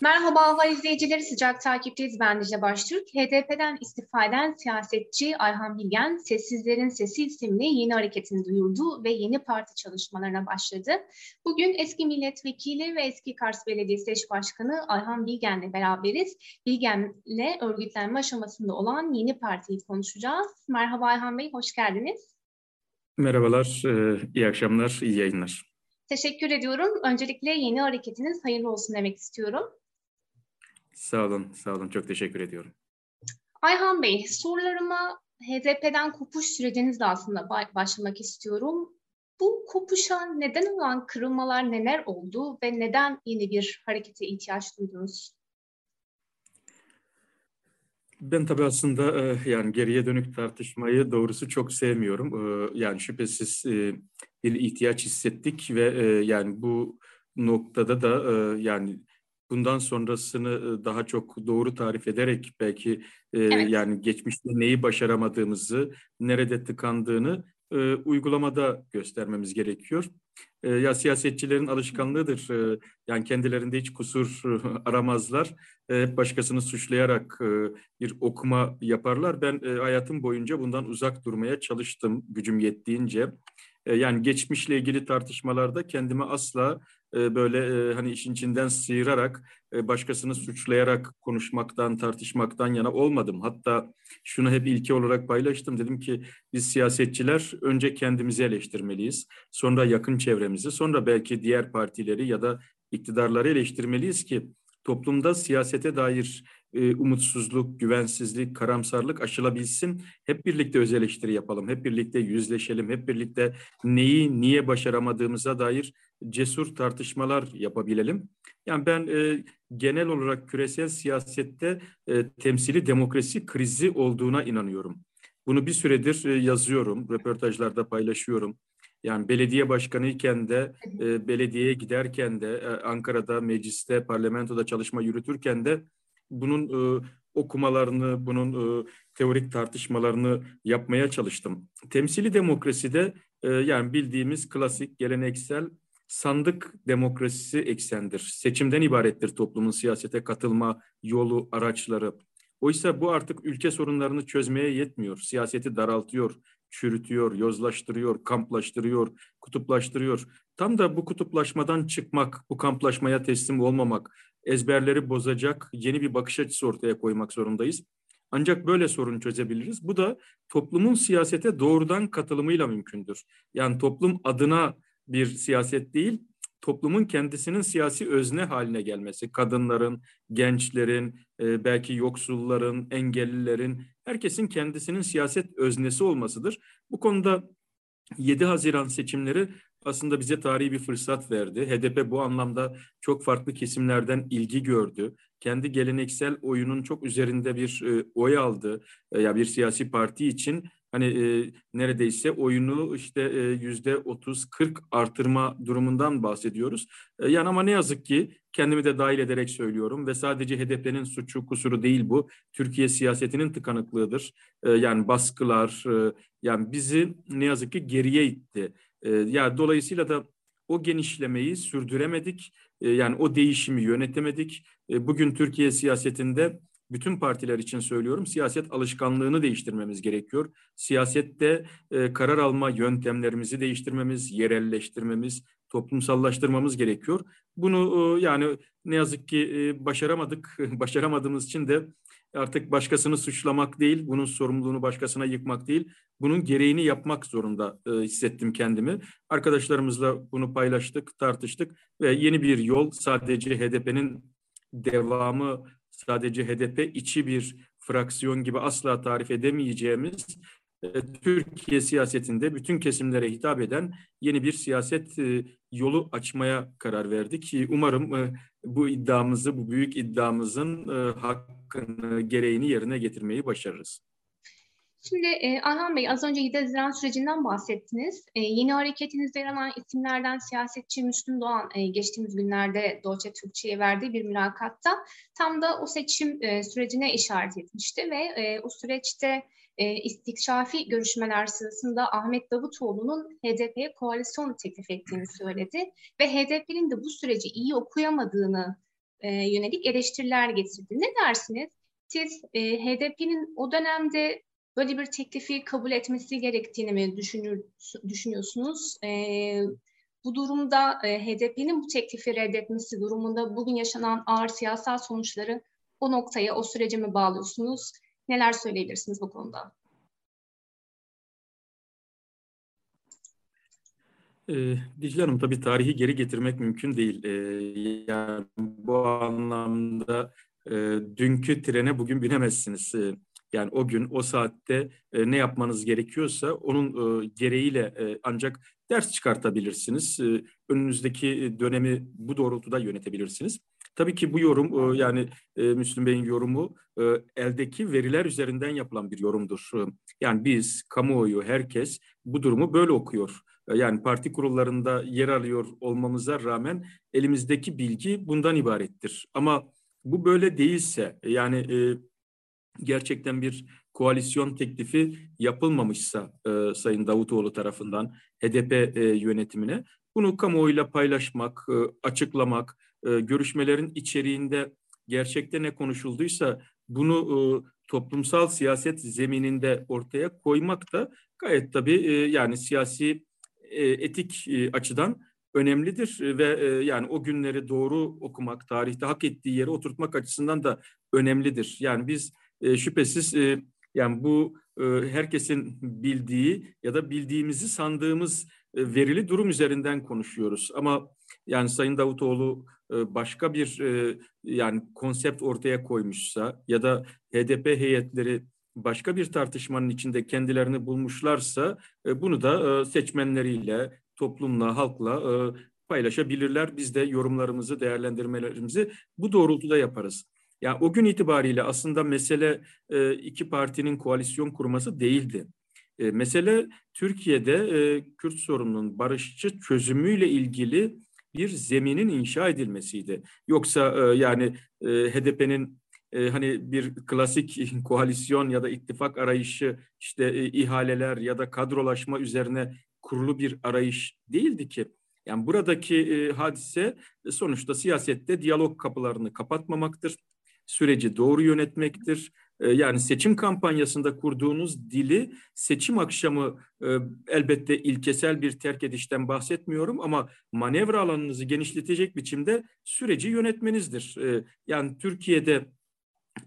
Merhaba Ahval izleyicileri, sıcak takipteyiz. Ben Dicle Baştürk. HDP'den istifa eden siyasetçi Ayhan Bilgen, Sessizlerin Sesi isimli yeni hareketini duyurdu ve yeni parti çalışmalarına başladı. Bugün eski milletvekili ve eski Kars Belediyesi eş başkanı Ayhan Bilgen'le beraberiz. Bilgen'le örgütlenme aşamasında olan yeni partiyi konuşacağız. Merhaba Ayhan Bey, hoş geldiniz. Merhabalar, e, iyi akşamlar, iyi yayınlar. Teşekkür ediyorum. Öncelikle yeni hareketiniz hayırlı olsun demek istiyorum. Sağ olun, sağ olun. Çok teşekkür ediyorum. Ayhan Bey, sorularıma HDP'den kopuş sürecinizle aslında başlamak istiyorum. Bu kopuşa neden olan kırılmalar neler oldu ve neden yeni bir harekete ihtiyaç duydunuz? Ben tabii aslında e, yani geriye dönük tartışmayı doğrusu çok sevmiyorum. E, yani şüphesiz e, bir ihtiyaç hissettik ve yani bu noktada da yani bundan sonrasını e, daha çok doğru tarif ederek belki e, evet. yani geçmişte neyi başaramadığımızı, nerede tıkandığını e, uygulamada göstermemiz gerekiyor. E, ya siyasetçilerin alışkanlığıdır. E, yani kendilerinde hiç kusur aramazlar. E, hep başkasını suçlayarak e, bir okuma yaparlar. Ben e, hayatım boyunca bundan uzak durmaya çalıştım gücüm yettiğince. E, yani geçmişle ilgili tartışmalarda kendimi asla e, böyle e, hani işin içinden sıyırarak başkasını suçlayarak konuşmaktan, tartışmaktan yana olmadım. Hatta şunu hep ilke olarak paylaştım. Dedim ki biz siyasetçiler önce kendimizi eleştirmeliyiz. Sonra yakın çevremizi, sonra belki diğer partileri ya da iktidarları eleştirmeliyiz ki toplumda siyasete dair e, umutsuzluk, güvensizlik, karamsarlık aşılabilsin. Hep birlikte öz eleştiri yapalım, hep birlikte yüzleşelim, hep birlikte neyi, niye başaramadığımıza dair cesur tartışmalar yapabilelim. Yani ben e, genel olarak küresel siyasette e, temsili demokrasi krizi olduğuna inanıyorum. Bunu bir süredir e, yazıyorum, röportajlarda paylaşıyorum. Yani belediye başkanıyken de, e, belediyeye giderken de, e, Ankara'da, mecliste, parlamentoda çalışma yürütürken de bunun e, okumalarını, bunun e, teorik tartışmalarını yapmaya çalıştım. Temsili demokraside e, yani bildiğimiz klasik, geleneksel sandık demokrasisi eksendir. Seçimden ibarettir toplumun siyasete katılma yolu, araçları. Oysa bu artık ülke sorunlarını çözmeye yetmiyor. Siyaseti daraltıyor, çürütüyor, yozlaştırıyor, kamplaştırıyor, kutuplaştırıyor. Tam da bu kutuplaşmadan çıkmak, bu kamplaşmaya teslim olmamak, ezberleri bozacak yeni bir bakış açısı ortaya koymak zorundayız. Ancak böyle sorun çözebiliriz. Bu da toplumun siyasete doğrudan katılımıyla mümkündür. Yani toplum adına bir siyaset değil, toplumun kendisinin siyasi özne haline gelmesi, kadınların, gençlerin, e, belki yoksulların, engellilerin, herkesin kendisinin siyaset öznesi olmasıdır. Bu konuda 7 Haziran seçimleri aslında bize tarihi bir fırsat verdi. HDP bu anlamda çok farklı kesimlerden ilgi gördü. Kendi geleneksel oyunun çok üzerinde bir e, oy aldı. E, ya bir siyasi parti için hani e, neredeyse oyunu işte e, yüzde otuz kırk artırma durumundan bahsediyoruz. E, yani ama ne yazık ki kendimi de dahil ederek söylüyorum ve sadece HDP'nin suçu kusuru değil bu. Türkiye siyasetinin tıkanıklığıdır. E, yani baskılar e, yani bizi ne yazık ki geriye itti. E, ya dolayısıyla da o genişlemeyi sürdüremedik. E, yani o değişimi yönetemedik. E, bugün Türkiye siyasetinde bütün partiler için söylüyorum siyaset alışkanlığını değiştirmemiz gerekiyor. Siyasette e, karar alma yöntemlerimizi değiştirmemiz, yerelleştirmemiz, toplumsallaştırmamız gerekiyor. Bunu e, yani ne yazık ki e, başaramadık. Başaramadığımız için de artık başkasını suçlamak değil, bunun sorumluluğunu başkasına yıkmak değil, bunun gereğini yapmak zorunda e, hissettim kendimi. Arkadaşlarımızla bunu paylaştık, tartıştık ve yeni bir yol sadece HDP'nin devamı, sadece HDP içi bir fraksiyon gibi asla tarif edemeyeceğimiz Türkiye siyasetinde bütün kesimlere hitap eden yeni bir siyaset e, yolu açmaya karar verdik. Umarım e, bu iddiamızı, bu büyük iddiamızın hakkını, gereğini yerine getirmeyi başarırız. Şimdi e, Ayhan Bey az önce 7 Haziran sürecinden bahsettiniz. E, yeni hareketinizde yer alan isimlerden siyasetçi Müslüm Doğan e, geçtiğimiz günlerde Doğçe Türkçe'ye verdiği bir mülakatta tam da o seçim e, sürecine işaret etmişti ve e, o süreçte e, istikşafi görüşmeler sırasında Ahmet Davutoğlu'nun HDP'ye koalisyon teklif ettiğini söyledi ve HDP'nin de bu süreci iyi okuyamadığını e, yönelik eleştiriler getirdi. Ne dersiniz? Siz e, HDP'nin o dönemde böyle bir teklifi kabul etmesi gerektiğini mi düşünür, düşünüyorsunuz? E, bu durumda e, HDP'nin bu teklifi reddetmesi durumunda bugün yaşanan ağır siyasal sonuçları o noktaya, o sürece mi bağlıyorsunuz? Neler söyleyebilirsiniz bu konuda? Ee, Dicle Hanım tabii tarihi geri getirmek mümkün değil. Ee, yani bu anlamda e, dünkü trene bugün binemezsiniz. Ee, yani o gün, o saatte e, ne yapmanız gerekiyorsa onun e, gereğiyle e, ancak ders çıkartabilirsiniz. E, önünüzdeki dönemi bu doğrultuda yönetebilirsiniz. Tabii ki bu yorum e, yani e, Müslüm Bey'in yorumu e, eldeki veriler üzerinden yapılan bir yorumdur. Yani biz, kamuoyu, herkes bu durumu böyle okuyor. Yani parti kurullarında yer alıyor olmamıza rağmen elimizdeki bilgi bundan ibarettir. Ama bu böyle değilse yani gerçekten bir koalisyon teklifi yapılmamışsa e, Sayın Davutoğlu tarafından HDP e, yönetimine bunu kamuoyuyla paylaşmak, e, açıklamak, e, görüşmelerin içeriğinde gerçekte ne konuşulduysa bunu e, toplumsal siyaset zemininde ortaya koymak da gayet tabii e, yani siyasi etik açıdan önemlidir ve yani o günleri doğru okumak, tarihte hak ettiği yere oturtmak açısından da önemlidir. Yani biz şüphesiz yani bu herkesin bildiği ya da bildiğimizi sandığımız verili durum üzerinden konuşuyoruz. Ama yani Sayın Davutoğlu e, başka bir e, yani konsept ortaya koymuşsa ya da HDP heyetleri başka bir tartışmanın içinde kendilerini bulmuşlarsa e, bunu da seçmenleriyle, toplumla, halkla paylaşabilirler. Biz de yorumlarımızı, değerlendirmelerimizi bu doğrultuda yaparız. Yani o gün itibariyle aslında mesele iki partinin koalisyon kurması değildi. Mesele Türkiye'de Kürt sorununun barışçı çözümüyle ilgili bir zeminin inşa edilmesiydi. Yoksa e, yani e, HDP'nin e, hani bir klasik koalisyon ya da ittifak arayışı işte e, ihaleler ya da kadrolaşma üzerine kurulu bir arayış değildi ki. Yani buradaki e, hadise e, sonuçta siyasette diyalog kapılarını kapatmamaktır süreci doğru yönetmektir. Ee, yani seçim kampanyasında kurduğunuz dili seçim akşamı e, elbette ilkesel bir terk edişten bahsetmiyorum ama manevra alanınızı genişletecek biçimde süreci yönetmenizdir. Ee, yani Türkiye'de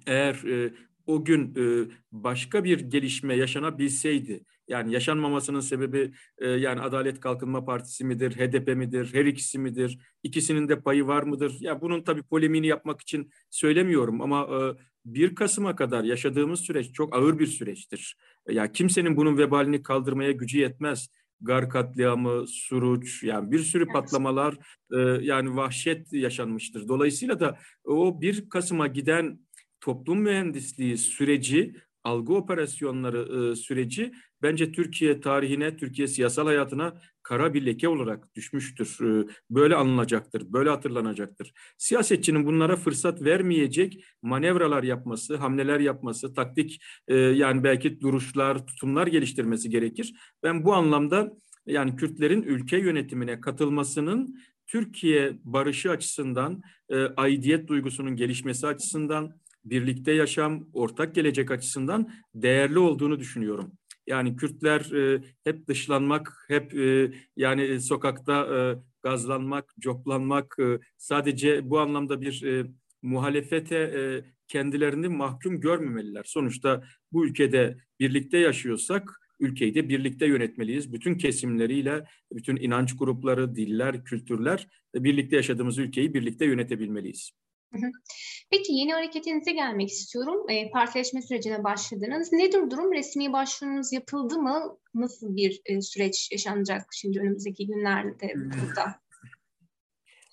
eğer e, o gün e, başka bir gelişme yaşanabilseydi, yani yaşanmamasının sebebi e, yani Adalet Kalkınma Partisi midir, HDP midir, her ikisi midir, ikisinin de payı var mıdır? Ya bunun tabii polemiğini yapmak için söylemiyorum ama e, 1 Kasım'a kadar yaşadığımız süreç çok ağır bir süreçtir. E, ya kimsenin bunun vebalini kaldırmaya gücü yetmez. Gar katliamı, Suruç, yani bir sürü patlamalar, e, yani vahşet yaşanmıştır. Dolayısıyla da o 1 Kasım'a giden toplum mühendisliği süreci, algı operasyonları e, süreci bence Türkiye tarihine, Türkiye siyasal hayatına kara bir leke olarak düşmüştür. E, böyle anılacaktır, böyle hatırlanacaktır. Siyasetçinin bunlara fırsat vermeyecek manevralar yapması, hamleler yapması, taktik e, yani belki duruşlar, tutumlar geliştirmesi gerekir. Ben bu anlamda yani Kürtlerin ülke yönetimine katılmasının Türkiye barışı açısından, e, aidiyet duygusunun gelişmesi açısından, birlikte yaşam, ortak gelecek açısından değerli olduğunu düşünüyorum. Yani Kürtler e, hep dışlanmak, hep e, yani sokakta e, gazlanmak, coplanmak, e, sadece bu anlamda bir e, muhalefete e, kendilerini mahkum görmemeliler. Sonuçta bu ülkede birlikte yaşıyorsak ülkeyi de birlikte yönetmeliyiz. Bütün kesimleriyle, bütün inanç grupları, diller, kültürler birlikte yaşadığımız ülkeyi birlikte yönetebilmeliyiz. Peki yeni hareketinize gelmek istiyorum. E, partileşme sürecine başladınız. Nedir durum? Resmi başvurunuz yapıldı mı? Nasıl bir e, süreç yaşanacak şimdi önümüzdeki günlerde burada?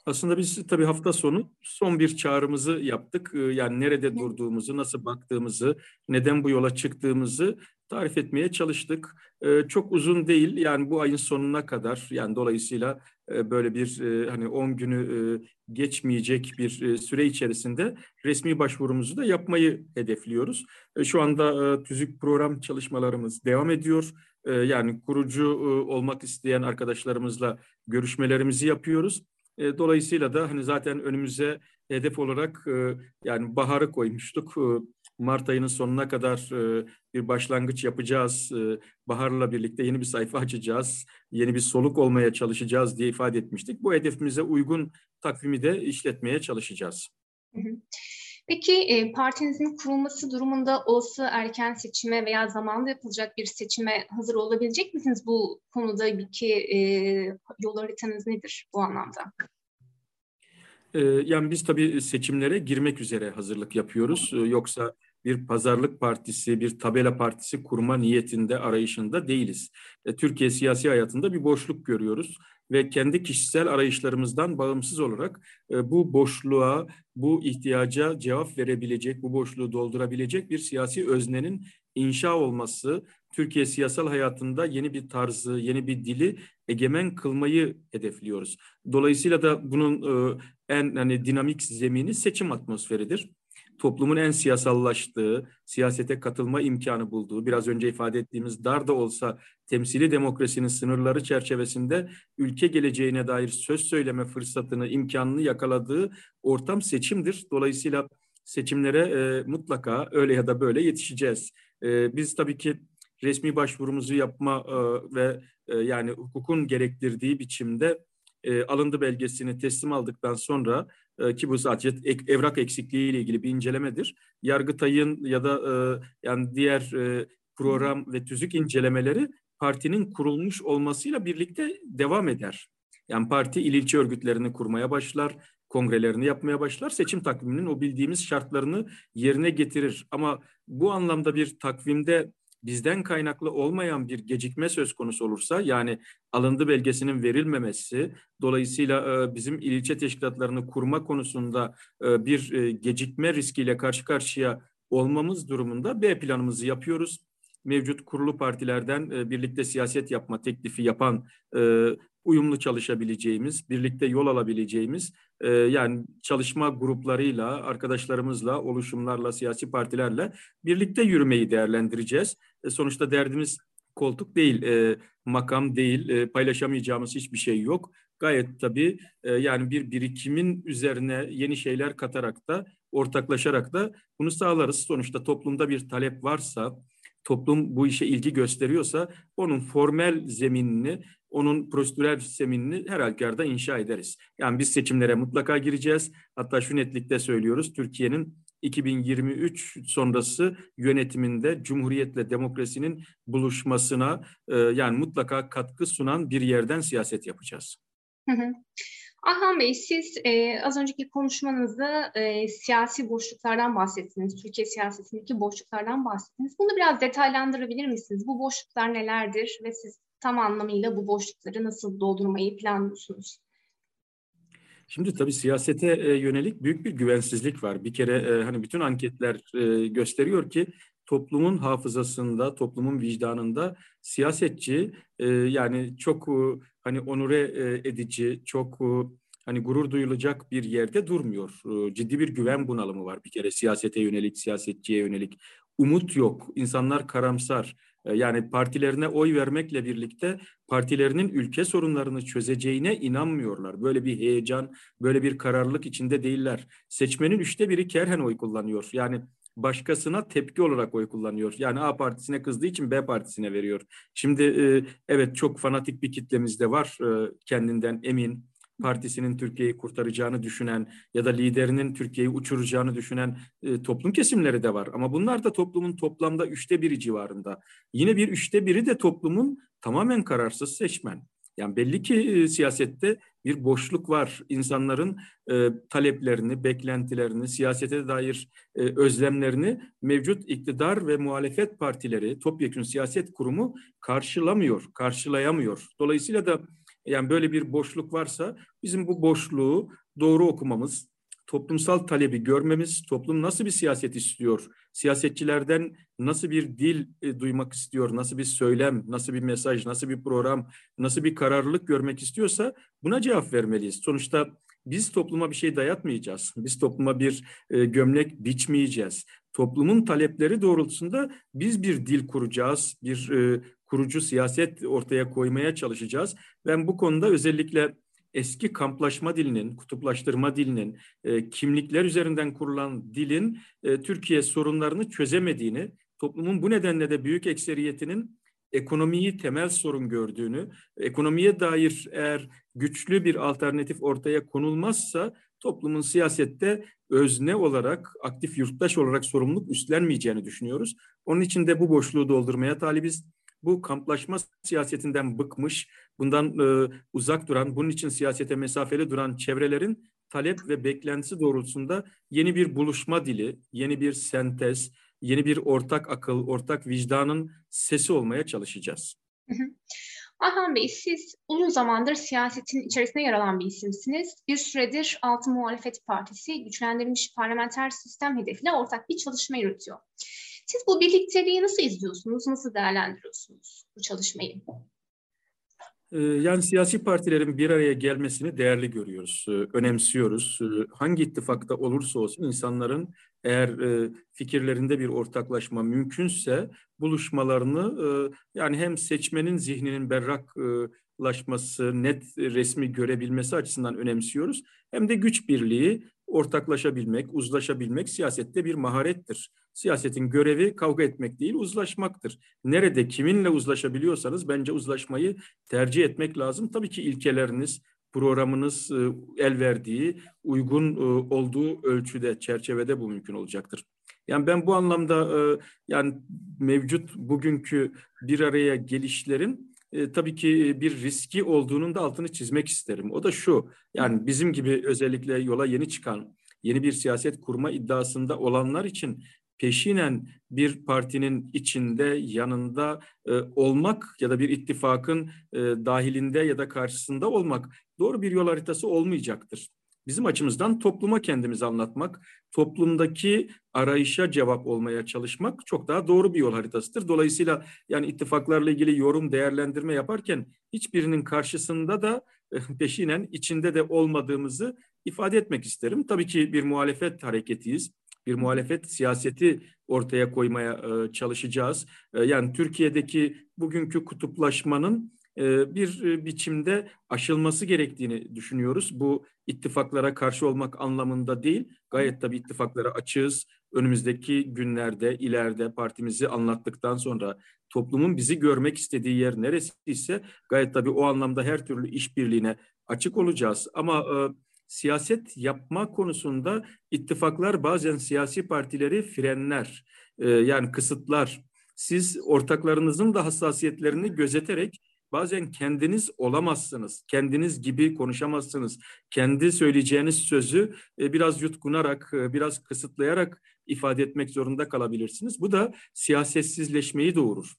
Aslında biz tabii hafta sonu son bir çağrımızı yaptık. Yani nerede durduğumuzu, nasıl baktığımızı, neden bu yola çıktığımızı tarif etmeye çalıştık. E, çok uzun değil yani bu ayın sonuna kadar yani dolayısıyla e, böyle bir e, hani 10 günü e, geçmeyecek bir e, süre içerisinde resmi başvurumuzu da yapmayı hedefliyoruz. E, şu anda e, tüzük program çalışmalarımız devam ediyor. E, yani kurucu e, olmak isteyen arkadaşlarımızla görüşmelerimizi yapıyoruz. E, dolayısıyla da hani zaten önümüze hedef olarak e, yani baharı koymuştuk. E, Mart ayının sonuna kadar e, bir başlangıç yapacağız. E, baharla birlikte yeni bir sayfa açacağız. Yeni bir soluk olmaya çalışacağız diye ifade etmiştik. Bu hedefimize uygun takvimi de işletmeye çalışacağız. Peki e, partinizin kurulması durumunda olası erken seçime veya zamanla yapılacak bir seçime hazır olabilecek misiniz? Bu konuda bir ki e, yol haritanız nedir bu anlamda? Yani biz tabii seçimlere girmek üzere hazırlık yapıyoruz. Yoksa bir pazarlık partisi, bir tabela partisi kurma niyetinde, arayışında değiliz. E, Türkiye siyasi hayatında bir boşluk görüyoruz ve kendi kişisel arayışlarımızdan bağımsız olarak e, bu boşluğa, bu ihtiyaca cevap verebilecek, bu boşluğu doldurabilecek bir siyasi öznenin inşa olması, Türkiye siyasal hayatında yeni bir tarzı, yeni bir dili egemen kılmayı hedefliyoruz. Dolayısıyla da bunun e, en hani dinamik zemini seçim atmosferidir toplumun en siyasallaştığı, siyasete katılma imkanı bulduğu, biraz önce ifade ettiğimiz dar da olsa temsili demokrasinin sınırları çerçevesinde ülke geleceğine dair söz söyleme fırsatını, imkanını yakaladığı ortam seçimdir. Dolayısıyla seçimlere e, mutlaka öyle ya da böyle yetişeceğiz. E, biz tabii ki resmi başvurumuzu yapma e, ve e, yani hukukun gerektirdiği biçimde e, alındı belgesini teslim aldıktan sonra e, ki bu sadece ek, evrak eksikliği ile ilgili bir incelemedir. Yargıtay'ın ya da e, yani diğer e, program ve tüzük incelemeleri partinin kurulmuş olmasıyla birlikte devam eder. Yani parti il ilçe örgütlerini kurmaya başlar, kongrelerini yapmaya başlar, seçim takviminin o bildiğimiz şartlarını yerine getirir. Ama bu anlamda bir takvimde bizden kaynaklı olmayan bir gecikme söz konusu olursa yani alındı belgesinin verilmemesi dolayısıyla e, bizim il ilçe teşkilatlarını kurma konusunda e, bir e, gecikme riskiyle karşı karşıya olmamız durumunda B planımızı yapıyoruz. Mevcut kurulu partilerden birlikte siyaset yapma teklifi yapan uyumlu çalışabileceğimiz, birlikte yol alabileceğimiz e, yani çalışma gruplarıyla, arkadaşlarımızla, oluşumlarla, siyasi partilerle birlikte yürümeyi değerlendireceğiz. E, sonuçta derdimiz koltuk değil, e, makam değil, e, paylaşamayacağımız hiçbir şey yok. Gayet tabii e, yani bir birikimin üzerine yeni şeyler katarak da, ortaklaşarak da bunu sağlarız. Sonuçta toplumda bir talep varsa, toplum bu işe ilgi gösteriyorsa onun formel zeminini onun prosedürel zeminini her halükarda inşa ederiz. Yani biz seçimlere mutlaka gireceğiz. Hatta şu netlikte söylüyoruz. Türkiye'nin 2023 sonrası yönetiminde Cumhuriyetle demokrasinin buluşmasına e, yani mutlaka katkı sunan bir yerden siyaset yapacağız. Hı hı. Aham Bey, siz e, az önceki konuşmanızda e, siyasi boşluklardan bahsettiniz, Türkiye siyasetindeki boşluklardan bahsettiniz. Bunu biraz detaylandırabilir misiniz? Bu boşluklar nelerdir ve siz tam anlamıyla bu boşlukları nasıl doldurmayı planlıyorsunuz? Şimdi tabii siyasete e, yönelik büyük bir güvensizlik var. Bir kere e, hani bütün anketler e, gösteriyor ki toplumun hafızasında, toplumun vicdanında siyasetçi yani çok hani onure edici, çok hani gurur duyulacak bir yerde durmuyor. Ciddi bir güven bunalımı var bir kere siyasete yönelik, siyasetçiye yönelik. Umut yok, insanlar karamsar. E, yani partilerine oy vermekle birlikte partilerinin ülke sorunlarını çözeceğine inanmıyorlar. Böyle bir heyecan, böyle bir kararlılık içinde değiller. Seçmenin üçte biri kerhen oy kullanıyor. Yani başkasına tepki olarak oy kullanıyor. Yani A partisine kızdığı için B partisine veriyor. Şimdi e, evet çok fanatik bir kitlemiz de var e, kendinden emin partisinin Türkiye'yi kurtaracağını düşünen ya da liderinin Türkiye'yi uçuracağını düşünen e, toplum kesimleri de var. Ama bunlar da toplumun toplamda üçte biri civarında. Yine bir üçte biri de toplumun tamamen kararsız seçmen. Yani belli ki e, siyasette bir boşluk var. İnsanların e, taleplerini, beklentilerini, siyasete dair e, özlemlerini mevcut iktidar ve muhalefet partileri, topyekun siyaset kurumu karşılamıyor, karşılayamıyor. Dolayısıyla da yani böyle bir boşluk varsa bizim bu boşluğu doğru okumamız, toplumsal talebi görmemiz, toplum nasıl bir siyaset istiyor, siyasetçilerden nasıl bir dil e, duymak istiyor, nasıl bir söylem, nasıl bir mesaj, nasıl bir program, nasıl bir kararlılık görmek istiyorsa buna cevap vermeliyiz. Sonuçta biz topluma bir şey dayatmayacağız. Biz topluma bir e, gömlek biçmeyeceğiz. Toplumun talepleri doğrultusunda biz bir dil kuracağız, bir e, kurucu siyaset ortaya koymaya çalışacağız. Ben bu konuda özellikle eski kamplaşma dilinin, kutuplaştırma dilinin, e, kimlikler üzerinden kurulan dilin e, Türkiye sorunlarını çözemediğini, toplumun bu nedenle de büyük ekseriyetinin ekonomiyi temel sorun gördüğünü, ekonomiye dair eğer güçlü bir alternatif ortaya konulmazsa toplumun siyasette özne olarak, aktif yurttaş olarak sorumluluk üstlenmeyeceğini düşünüyoruz. Onun için de bu boşluğu doldurmaya talibiz. Bu kamplaşma siyasetinden bıkmış, bundan e, uzak duran, bunun için siyasete mesafeli duran çevrelerin talep ve beklentisi doğrultusunda yeni bir buluşma dili, yeni bir sentez, yeni bir ortak akıl, ortak vicdanın sesi olmaya çalışacağız. Ayhan Bey, siz uzun zamandır siyasetin içerisinde yer alan bir isimsiniz. Bir süredir Altı Muhalefet Partisi güçlendirilmiş parlamenter sistem hedefiyle ortak bir çalışma yürütüyor. Siz bu birlikteliği nasıl izliyorsunuz, nasıl değerlendiriyorsunuz bu çalışmayı? Ee, yani siyasi partilerin bir araya gelmesini değerli görüyoruz, e, önemsiyoruz. E, hangi ittifakta olursa olsun insanların eğer e, fikirlerinde bir ortaklaşma mümkünse buluşmalarını yani hem seçmenin zihninin berraklaşması, net resmi görebilmesi açısından önemsiyoruz. Hem de güç birliği, ortaklaşabilmek, uzlaşabilmek siyasette bir maharettir. Siyasetin görevi kavga etmek değil, uzlaşmaktır. Nerede kiminle uzlaşabiliyorsanız bence uzlaşmayı tercih etmek lazım. Tabii ki ilkeleriniz, programınız e, el verdiği, uygun e, olduğu ölçüde, çerçevede bu mümkün olacaktır. Yani ben bu anlamda e, yani mevcut bugünkü bir araya gelişlerin e, tabii ki bir riski olduğunun da altını çizmek isterim. O da şu, yani bizim gibi özellikle yola yeni çıkan, yeni bir siyaset kurma iddiasında olanlar için peşinen bir partinin içinde, yanında e, olmak ya da bir ittifakın e, dahilinde ya da karşısında olmak doğru bir yol haritası olmayacaktır. Bizim açımızdan topluma kendimizi anlatmak, toplumdaki arayışa cevap olmaya çalışmak çok daha doğru bir yol haritasıdır. Dolayısıyla yani ittifaklarla ilgili yorum, değerlendirme yaparken hiçbirinin karşısında da e, peşinen içinde de olmadığımızı ifade etmek isterim. Tabii ki bir muhalefet hareketiyiz bir muhalefet siyaseti ortaya koymaya e, çalışacağız. E, yani Türkiye'deki bugünkü kutuplaşmanın bir e, biçimde aşılması gerektiğini düşünüyoruz. Bu ittifaklara karşı olmak anlamında değil, gayet tabii ittifaklara açığız. Önümüzdeki günlerde, ileride partimizi anlattıktan sonra toplumun bizi görmek istediği yer neresi ise gayet tabii o anlamda her türlü işbirliğine açık olacağız. Ama e, siyaset yapma konusunda ittifaklar bazen siyasi partileri frenler, e, yani kısıtlar. Siz ortaklarınızın da hassasiyetlerini gözeterek bazen kendiniz olamazsınız, kendiniz gibi konuşamazsınız. Kendi söyleyeceğiniz sözü e, biraz yutkunarak, e, biraz kısıtlayarak ifade etmek zorunda kalabilirsiniz. Bu da siyasetsizleşmeyi doğurur.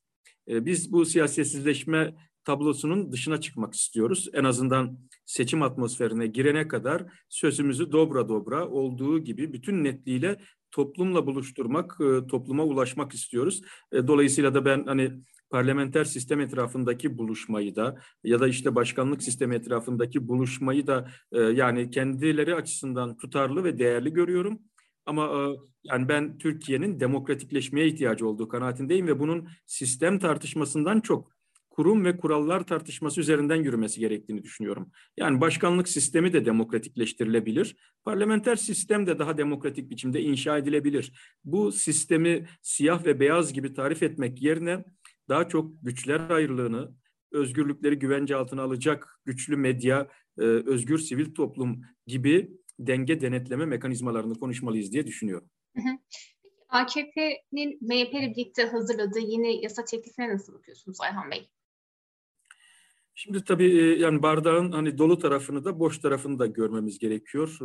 E, biz bu siyasetsizleşme tablosunun dışına çıkmak istiyoruz. En azından seçim atmosferine girene kadar sözümüzü dobra dobra olduğu gibi bütün netliğiyle toplumla buluşturmak, topluma ulaşmak istiyoruz. Dolayısıyla da ben hani parlamenter sistem etrafındaki buluşmayı da ya da işte başkanlık sistemi etrafındaki buluşmayı da e, yani kendileri açısından tutarlı ve değerli görüyorum. Ama yani ben Türkiye'nin demokratikleşmeye ihtiyacı olduğu kanaatindeyim ve bunun sistem tartışmasından çok kurum ve kurallar tartışması üzerinden yürümesi gerektiğini düşünüyorum. Yani başkanlık sistemi de demokratikleştirilebilir. Parlamenter sistem de daha demokratik biçimde inşa edilebilir. Bu sistemi siyah ve beyaz gibi tarif etmek yerine daha çok güçler ayrılığını, özgürlükleri güvence altına alacak güçlü medya, e, özgür sivil toplum gibi denge denetleme mekanizmalarını konuşmalıyız diye düşünüyorum. AKP'nin MHP ile birlikte hazırladığı yeni yasa teklifine nasıl bakıyorsunuz Ayhan Bey? Şimdi tabii yani bardağın hani dolu tarafını da boş tarafını da görmemiz gerekiyor.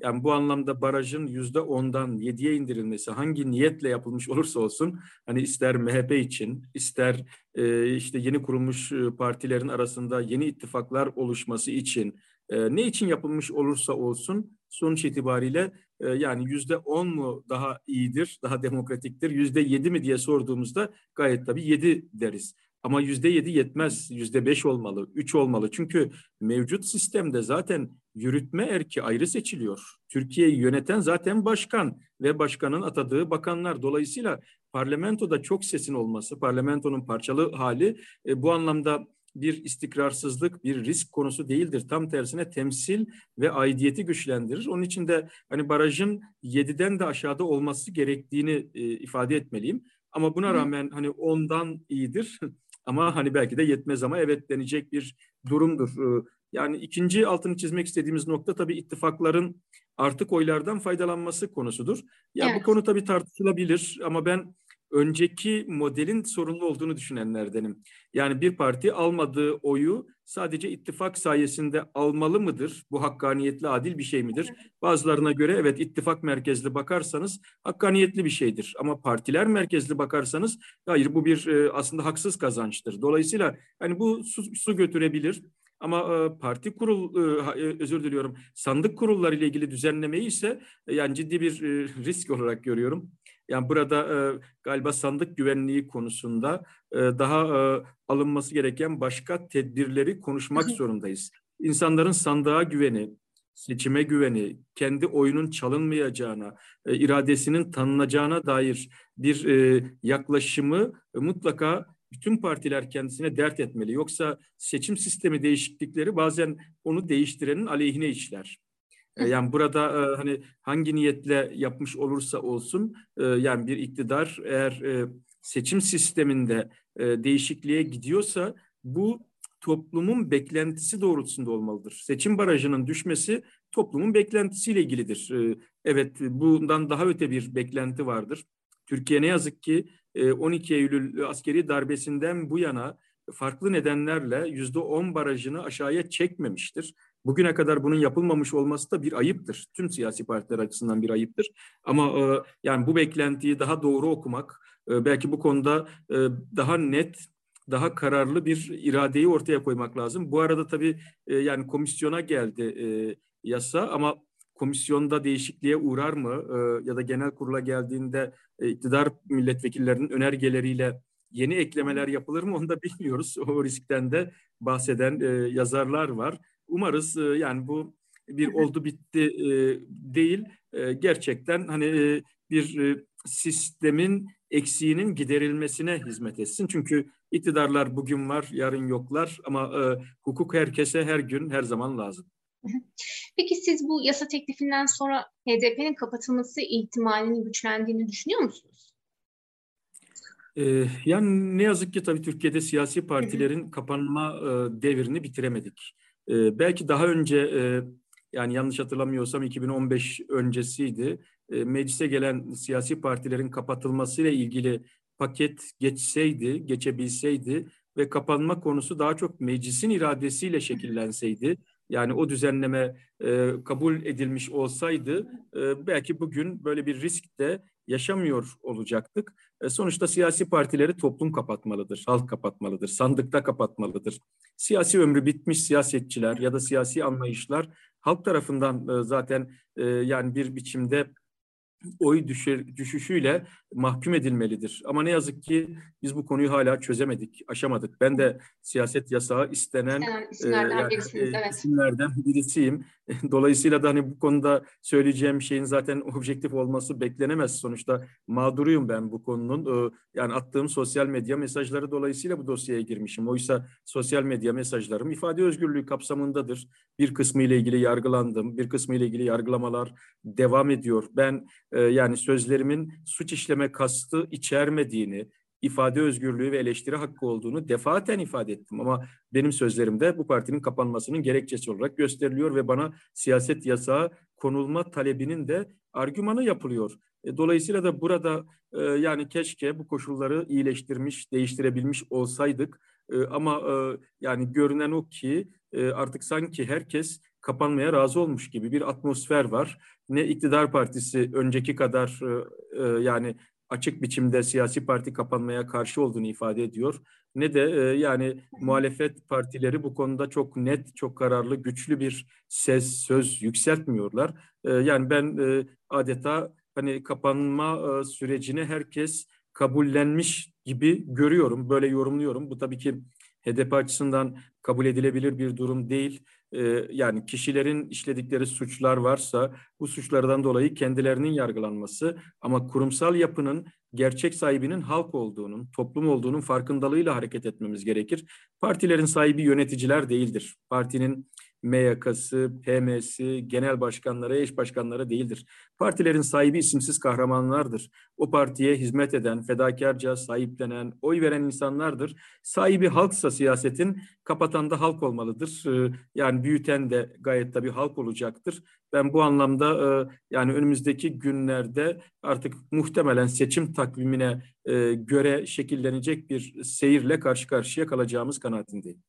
Yani bu anlamda barajın yüzde ondan yediye indirilmesi hangi niyetle yapılmış olursa olsun hani ister MHP için ister işte yeni kurulmuş partilerin arasında yeni ittifaklar oluşması için ne için yapılmış olursa olsun sonuç itibariyle yani yüzde on mu daha iyidir, daha demokratiktir, yüzde yedi mi diye sorduğumuzda gayet tabii yedi deriz. Ama yüzde yedi yetmez, yüzde beş olmalı, üç olmalı. Çünkü mevcut sistemde zaten yürütme erki ayrı seçiliyor. Türkiye'yi yöneten zaten başkan ve başkanın atadığı bakanlar. Dolayısıyla parlamentoda çok sesin olması, parlamentonun parçalı hali e, bu anlamda bir istikrarsızlık, bir risk konusu değildir. Tam tersine temsil ve aidiyeti güçlendirir. Onun için de hani barajın 7'den de aşağıda olması gerektiğini e, ifade etmeliyim. Ama buna rağmen hani ondan iyidir. ama hani belki de yetmez ama evet denecek bir durumdur. E, yani ikinci altını çizmek istediğimiz nokta tabii ittifakların artık oylardan faydalanması konusudur. Ya evet. bu konu tabii tartışılabilir ama ben önceki modelin sorunlu olduğunu düşünenlerdenim. Yani bir parti almadığı oyu sadece ittifak sayesinde almalı mıdır? Bu hakkaniyetli, adil bir şey midir? Bazılarına göre evet ittifak merkezli bakarsanız hakkaniyetli bir şeydir. Ama partiler merkezli bakarsanız hayır bu bir e, aslında haksız kazançtır. Dolayısıyla hani bu su, su götürebilir. Ama e, parti kurul e, özür diliyorum sandık kurulları ile ilgili düzenlemeyi ise yani ciddi bir risk olarak görüyorum. Yani burada e, galiba sandık güvenliği konusunda e, daha e, alınması gereken başka tedbirleri konuşmak zorundayız. İnsanların sandığa güveni, seçime güveni, kendi oyunun çalınmayacağına, e, iradesinin tanınacağına dair bir e, yaklaşımı e, mutlaka bütün partiler kendisine dert etmeli. Yoksa seçim sistemi değişiklikleri bazen onu değiştirenin aleyhine işler. E, yani burada e, hani hangi niyetle yapmış olursa olsun e, yani bir iktidar eğer seçim sisteminde değişikliğe gidiyorsa bu toplumun beklentisi doğrultusunda olmalıdır. Seçim barajının düşmesi toplumun beklentisiyle ilgilidir. Evet bundan daha öte bir beklenti vardır. Türkiye ne yazık ki 12 Eylül askeri darbesinden bu yana farklı nedenlerle yüzde on barajını aşağıya çekmemiştir. Bugüne kadar bunun yapılmamış olması da bir ayıptır. Tüm siyasi partiler açısından bir ayıptır. Ama e, yani bu beklentiyi daha doğru okumak, e, belki bu konuda e, daha net, daha kararlı bir iradeyi ortaya koymak lazım. Bu arada tabii e, yani komisyona geldi e, yasa ama komisyonda değişikliğe uğrar mı e, ya da genel kurula geldiğinde e, iktidar milletvekillerinin önergeleriyle yeni eklemeler yapılır mı onu da bilmiyoruz. O riskten de bahseden e, yazarlar var. Umarız e, yani bu bir oldu bitti e, değil. E, gerçekten hani e, bir e, sistemin eksiğinin giderilmesine hizmet etsin. Çünkü iktidarlar bugün var, yarın yoklar ama e, hukuk herkese her gün, her zaman lazım. Peki siz bu yasa teklifinden sonra HDP'nin kapatılması ihtimalinin güçlendiğini düşünüyor musunuz? Ee, yani ne yazık ki tabii Türkiye'de siyasi partilerin kapanma e, devrini bitiremedik. E, belki daha önce e, yani yanlış hatırlamıyorsam 2015 öncesiydi. E, meclise gelen siyasi partilerin kapatılmasıyla ilgili paket geçseydi, geçebilseydi ve kapanma konusu daha çok meclisin iradesiyle şekillenseydi, yani o düzenleme e, kabul edilmiş olsaydı e, belki bugün böyle bir risk de yaşamıyor olacaktık. E, sonuçta siyasi partileri toplum kapatmalıdır, halk kapatmalıdır, sandıkta kapatmalıdır. Siyasi ömrü bitmiş siyasetçiler ya da siyasi anlayışlar halk tarafından e, zaten e, yani bir biçimde oy düşür, düşüşüyle mahkum edilmelidir. Ama ne yazık ki biz bu konuyu hala çözemedik, aşamadık. Ben de siyaset yasağı istenen isimlerden, e, birisiniz, evet. isimlerden birisiyim. Dolayısıyla da hani bu konuda söyleyeceğim şeyin zaten objektif olması beklenemez. Sonuçta mağduruyum ben bu konunun. Yani attığım sosyal medya mesajları dolayısıyla bu dosyaya girmişim. Oysa sosyal medya mesajlarım ifade özgürlüğü kapsamındadır. Bir kısmı ile ilgili yargılandım, bir kısmı ile ilgili yargılamalar devam ediyor. Ben e, yani sözlerimin suç işleme kastı içermediğini, ifade özgürlüğü ve eleştiri hakkı olduğunu defaten ifade ettim. Ama benim sözlerimde bu partinin kapanmasının gerekçesi olarak gösteriliyor ve bana siyaset yasağı konulma talebinin de argümanı yapılıyor. E, dolayısıyla da burada e, yani keşke bu koşulları iyileştirmiş, değiştirebilmiş olsaydık. E, ama yani görünen o ki artık sanki herkes kapanmaya razı olmuş gibi bir atmosfer var. Ne iktidar partisi önceki kadar yani açık biçimde siyasi parti kapanmaya karşı olduğunu ifade ediyor ne de e, yani muhalefet partileri bu konuda çok net, çok kararlı, güçlü bir ses, söz yükseltmiyorlar. E, yani ben e, adeta hani kapanma e, sürecini herkes kabullenmiş gibi görüyorum, böyle yorumluyorum. Bu tabii ki HDP açısından kabul edilebilir bir durum değil. Ee, yani kişilerin işledikleri suçlar varsa bu suçlardan dolayı kendilerinin yargılanması ama kurumsal yapının gerçek sahibinin halk olduğunun, toplum olduğunun farkındalığıyla hareket etmemiz gerekir. Partilerin sahibi yöneticiler değildir. Partinin MYK'sı, PM'si, genel başkanları, eş başkanları değildir. Partilerin sahibi isimsiz kahramanlardır. O partiye hizmet eden, fedakarca sahiplenen, oy veren insanlardır. Sahibi halksa siyasetin, kapatan da halk olmalıdır. Ee, yani büyüten de gayet tabii halk olacaktır. Ben bu anlamda e, yani önümüzdeki günlerde artık muhtemelen seçim takvimine e, göre şekillenecek bir seyirle karşı karşıya kalacağımız kanaatindeyim.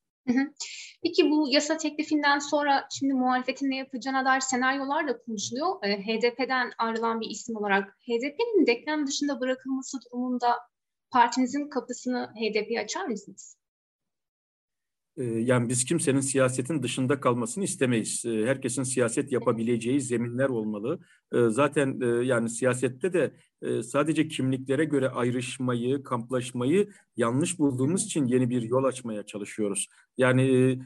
Peki bu yasa teklifinden sonra şimdi muhalefetin ne yapacağına dair senaryolar da konuşuluyor. E, HDP'den ayrılan bir isim olarak HDP'nin denklem dışında bırakılması durumunda partinizin kapısını HDP'ye açar mısınız? Ee, yani biz kimsenin siyasetin dışında kalmasını istemeyiz. Ee, herkesin siyaset yapabileceği zeminler olmalı. Ee, zaten e, yani siyasette de e, sadece kimliklere göre ayrışmayı, kamplaşmayı yanlış bulduğumuz için yeni bir yol açmaya çalışıyoruz. Yani e,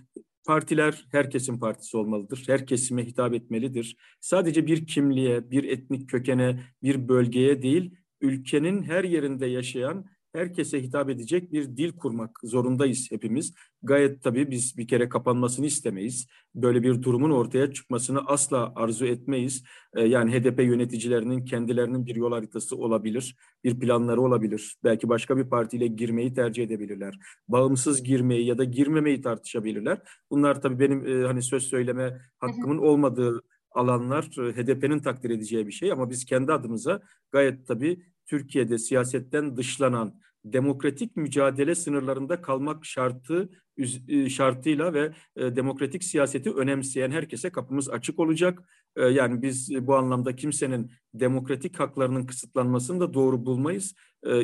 partiler herkesin partisi olmalıdır. Her kesime hitap etmelidir. Sadece bir kimliğe, bir etnik kökene, bir bölgeye değil, ülkenin her yerinde yaşayan herkese hitap edecek bir dil kurmak zorundayız hepimiz. Gayet tabii biz bir kere kapanmasını istemeyiz. Böyle bir durumun ortaya çıkmasını asla arzu etmeyiz. Ee, yani HDP yöneticilerinin kendilerinin bir yol haritası olabilir, bir planları olabilir. Belki başka bir partiyle girmeyi tercih edebilirler. Bağımsız girmeyi ya da girmemeyi tartışabilirler. Bunlar tabii benim e, hani söz söyleme hakkımın olmadığı alanlar e, HDP'nin takdir edeceği bir şey ama biz kendi adımıza gayet tabii Türkiye'de siyasetten dışlanan demokratik mücadele sınırlarında kalmak şartı e, şartıyla ve e, demokratik siyaseti önemseyen herkese kapımız açık olacak. E, yani biz bu anlamda kimsenin demokratik haklarının kısıtlanmasını da doğru bulmayız.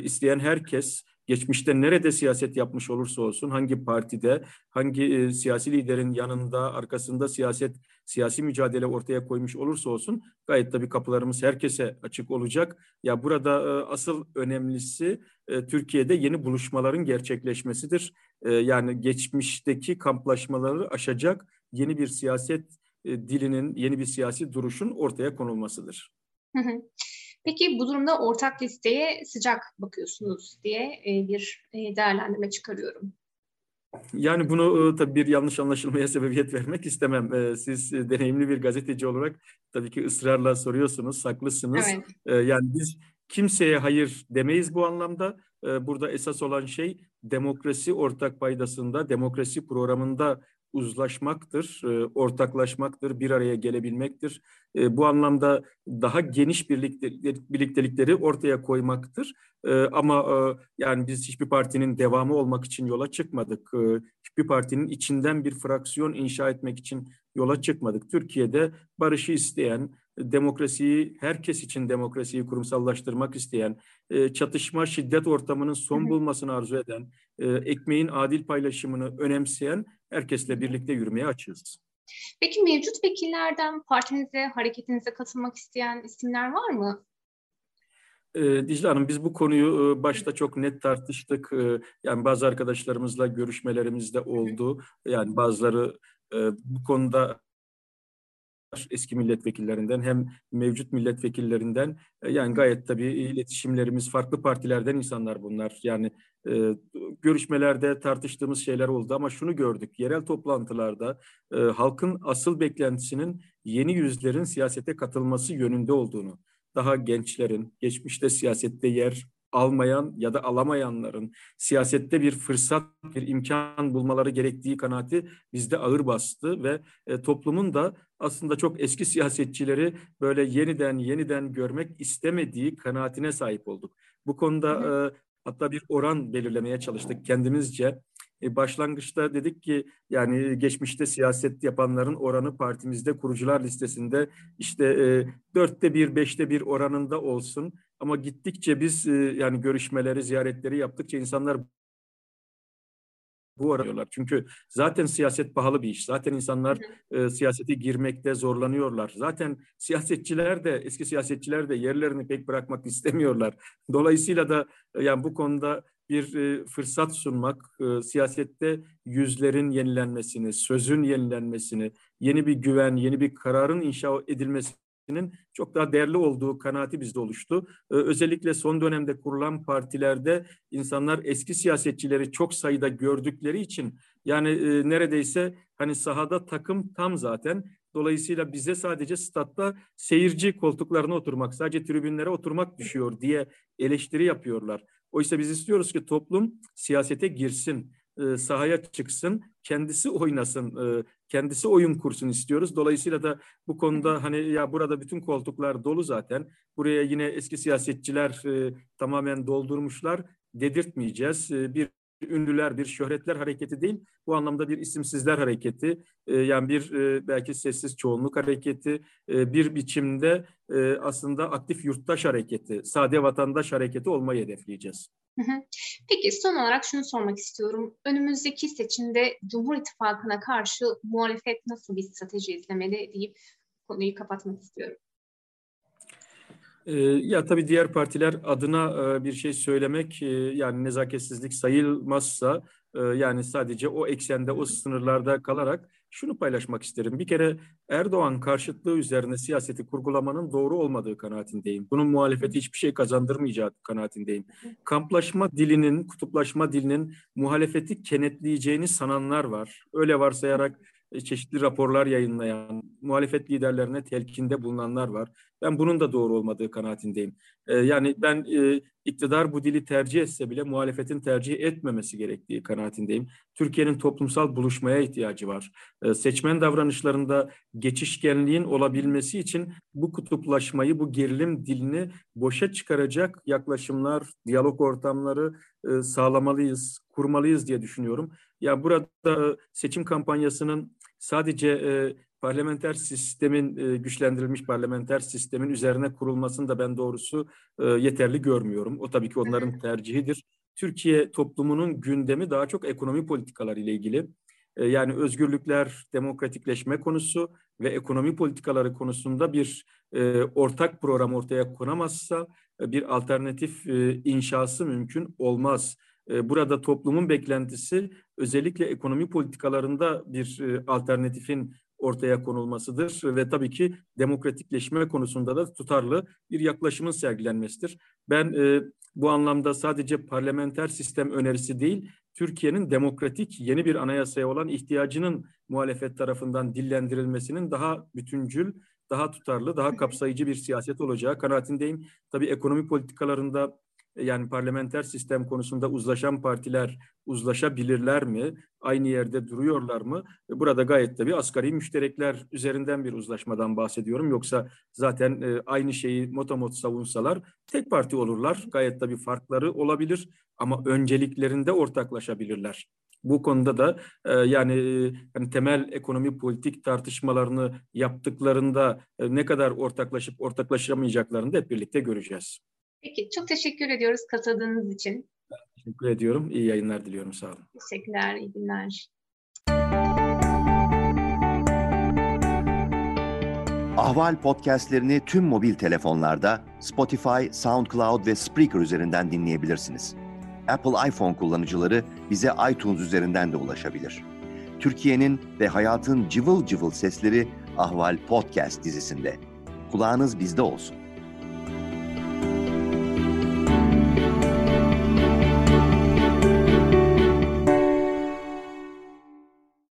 İsteyen herkes geçmişte nerede siyaset yapmış olursa olsun, hangi partide, hangi siyasi liderin yanında, arkasında siyaset, siyasi mücadele ortaya koymuş olursa olsun gayet tabii kapılarımız herkese açık olacak. Ya burada e, asıl önemlisi e, Türkiye'de yeni buluşmaların gerçekleşmesidir. E, yani geçmişteki kamplaşmaları aşacak yeni bir siyaset e, dilinin, yeni bir siyasi duruşun ortaya konulmasıdır. Peki bu durumda ortak listeye sıcak bakıyorsunuz diye e, bir e, değerlendirme çıkarıyorum. Yani bunu e, tabii bir yanlış anlaşılmaya sebebiyet vermek istemem. Siz deneyimli bir gazeteci olarak tabii ki ısrarla soruyorsunuz, saklısınız. Evet. Yani biz kimseye hayır demeyiz bu anlamda. Burada esas olan şey demokrasi ortak paydasında, demokrasi programında uzlaşmaktır, e, ortaklaşmaktır, bir araya gelebilmektir. E, bu anlamda daha geniş birliktelikleri ortaya koymaktır. E, ama yani biz hiçbir partinin devamı olmak için yola çıkmadık. Hiçbir partinin içinden bir fraksiyon inşa etmek için yola çıkmadık. Türkiye'de barışı isteyen, demokrasiyi, herkes için demokrasiyi kurumsallaştırmak isteyen, çatışma, şiddet ortamının son bulmasını arzu eden, ekmeğin adil paylaşımını önemseyen herkesle birlikte yürümeye açığız. Peki mevcut vekillerden partinize, hareketinize katılmak isteyen isimler var mı? Ee, Dicle Hanım biz bu konuyu e, başta çok net tartıştık. Ee, yani bazı arkadaşlarımızla görüşmelerimiz de oldu. Yani bazıları e, bu konuda eski milletvekillerinden hem mevcut milletvekillerinden e, yani gayet tabii iletişimlerimiz farklı partilerden insanlar bunlar. Yani e, görüşmelerde tartıştığımız şeyler oldu ama şunu gördük. Yerel toplantılarda e, halkın asıl beklentisinin yeni yüzlerin siyasete katılması yönünde olduğunu, daha gençlerin geçmişte siyasette yer almayan ya da alamayanların siyasette bir fırsat, bir imkan bulmaları gerektiği kanaati bizde ağır bastı ve e, toplumun da aslında çok eski siyasetçileri böyle yeniden yeniden görmek istemediği kanaatine sahip olduk. Bu konuda e, hatta bir oran belirlemeye çalıştık kendimizce. E, başlangıçta dedik ki yani geçmişte siyaset yapanların oranı partimizde kurucular listesinde işte e, dörtte bir, beşte bir oranında olsun. Ama gittikçe biz e, yani görüşmeleri, ziyaretleri yaptıkça insanlar bu arıyorlar. Çünkü zaten siyaset pahalı bir iş. Zaten insanlar e, siyasete girmekte zorlanıyorlar. Zaten siyasetçiler de eski siyasetçiler de yerlerini pek bırakmak istemiyorlar. Dolayısıyla da e, yani bu konuda bir e, fırsat sunmak, e, siyasette yüzlerin yenilenmesini, sözün yenilenmesini, yeni bir güven, yeni bir kararın inşa edilmesi çok daha değerli olduğu kanaati bizde oluştu. Ee, özellikle son dönemde kurulan partilerde insanlar eski siyasetçileri çok sayıda gördükleri için yani e, neredeyse hani sahada takım tam zaten. Dolayısıyla bize sadece statta seyirci koltuklarına oturmak, sadece tribünlere oturmak düşüyor diye eleştiri yapıyorlar. Oysa biz istiyoruz ki toplum siyasete girsin, e, sahaya çıksın, kendisi oynasın, e, kendisi oyun kursun istiyoruz. Dolayısıyla da bu konuda hani ya burada bütün koltuklar dolu zaten. Buraya yine eski siyasetçiler e, tamamen doldurmuşlar. Dedirtmeyeceğiz. E, bir ünlüler, bir şöhretler hareketi değil. Bu anlamda bir isimsizler hareketi, e, yani bir e, belki sessiz çoğunluk hareketi, e, bir biçimde aslında aktif yurttaş hareketi, sade vatandaş hareketi olmayı hedefleyeceğiz. Peki son olarak şunu sormak istiyorum. Önümüzdeki seçimde Cumhur İttifakı'na karşı muhalefet nasıl bir strateji izlemeli deyip konuyu kapatmak istiyorum. Ee, ya tabii diğer partiler adına e, bir şey söylemek e, yani nezaketsizlik sayılmazsa e, yani sadece o eksende o sınırlarda kalarak şunu paylaşmak isterim. Bir kere Erdoğan karşıtlığı üzerine siyaseti kurgulamanın doğru olmadığı kanaatindeyim. Bunun muhalefeti hiçbir şey kazandırmayacağı kanaatindeyim. Kamplaşma dilinin, kutuplaşma dilinin muhalefeti kenetleyeceğini sananlar var. Öyle varsayarak çeşitli raporlar yayınlayan, muhalefet liderlerine telkinde bulunanlar var. Ben bunun da doğru olmadığı kanaatindeyim. Ee, yani ben e, iktidar bu dili tercih etse bile muhalefetin tercih etmemesi gerektiği kanaatindeyim. Türkiye'nin toplumsal buluşmaya ihtiyacı var. Seçmen davranışlarında geçişkenliğin olabilmesi için bu kutuplaşmayı, bu gerilim dilini boşa çıkaracak yaklaşımlar, diyalog ortamları e, sağlamalıyız, kurmalıyız diye düşünüyorum. Ya burada seçim kampanyasının sadece e, parlamenter sistemin e, güçlendirilmiş parlamenter sistemin üzerine kurulmasını da ben doğrusu e, yeterli görmüyorum. O tabii ki onların tercihidir. Türkiye toplumunun gündemi daha çok ekonomi politikaları ile ilgili. E, yani özgürlükler, demokratikleşme konusu ve ekonomi politikaları konusunda bir e, ortak program ortaya konamazsa e, bir alternatif e, inşası mümkün olmaz. E, burada toplumun beklentisi özellikle ekonomi politikalarında bir e, alternatifin ortaya konulmasıdır ve tabii ki demokratikleşme konusunda da tutarlı bir yaklaşımın sergilenmesidir. Ben e, bu anlamda sadece parlamenter sistem önerisi değil, Türkiye'nin demokratik yeni bir anayasaya olan ihtiyacının muhalefet tarafından dillendirilmesinin daha bütüncül, daha tutarlı, daha kapsayıcı bir siyaset olacağı kanaatindeyim. Tabii ekonomi politikalarında yani parlamenter sistem konusunda uzlaşan partiler uzlaşabilirler mi? Aynı yerde duruyorlar mı? Burada gayet tabii asgari müşterekler üzerinden bir uzlaşmadan bahsediyorum. Yoksa zaten e, aynı şeyi motomot savunsalar tek parti olurlar. Gayet tabii farkları olabilir ama önceliklerinde ortaklaşabilirler. Bu konuda da e, yani, yani temel ekonomi politik tartışmalarını yaptıklarında e, ne kadar ortaklaşıp ortaklaşamayacaklarını da hep birlikte göreceğiz. Peki çok teşekkür ediyoruz katıldığınız için. Teşekkür ediyorum. İyi yayınlar diliyorum. Sağ olun. Teşekkürler. İyi günler. Ahval podcastlerini tüm mobil telefonlarda Spotify, SoundCloud ve Spreaker üzerinden dinleyebilirsiniz. Apple iPhone kullanıcıları bize iTunes üzerinden de ulaşabilir. Türkiye'nin ve hayatın cıvıl cıvıl sesleri Ahval Podcast dizisinde. Kulağınız bizde olsun.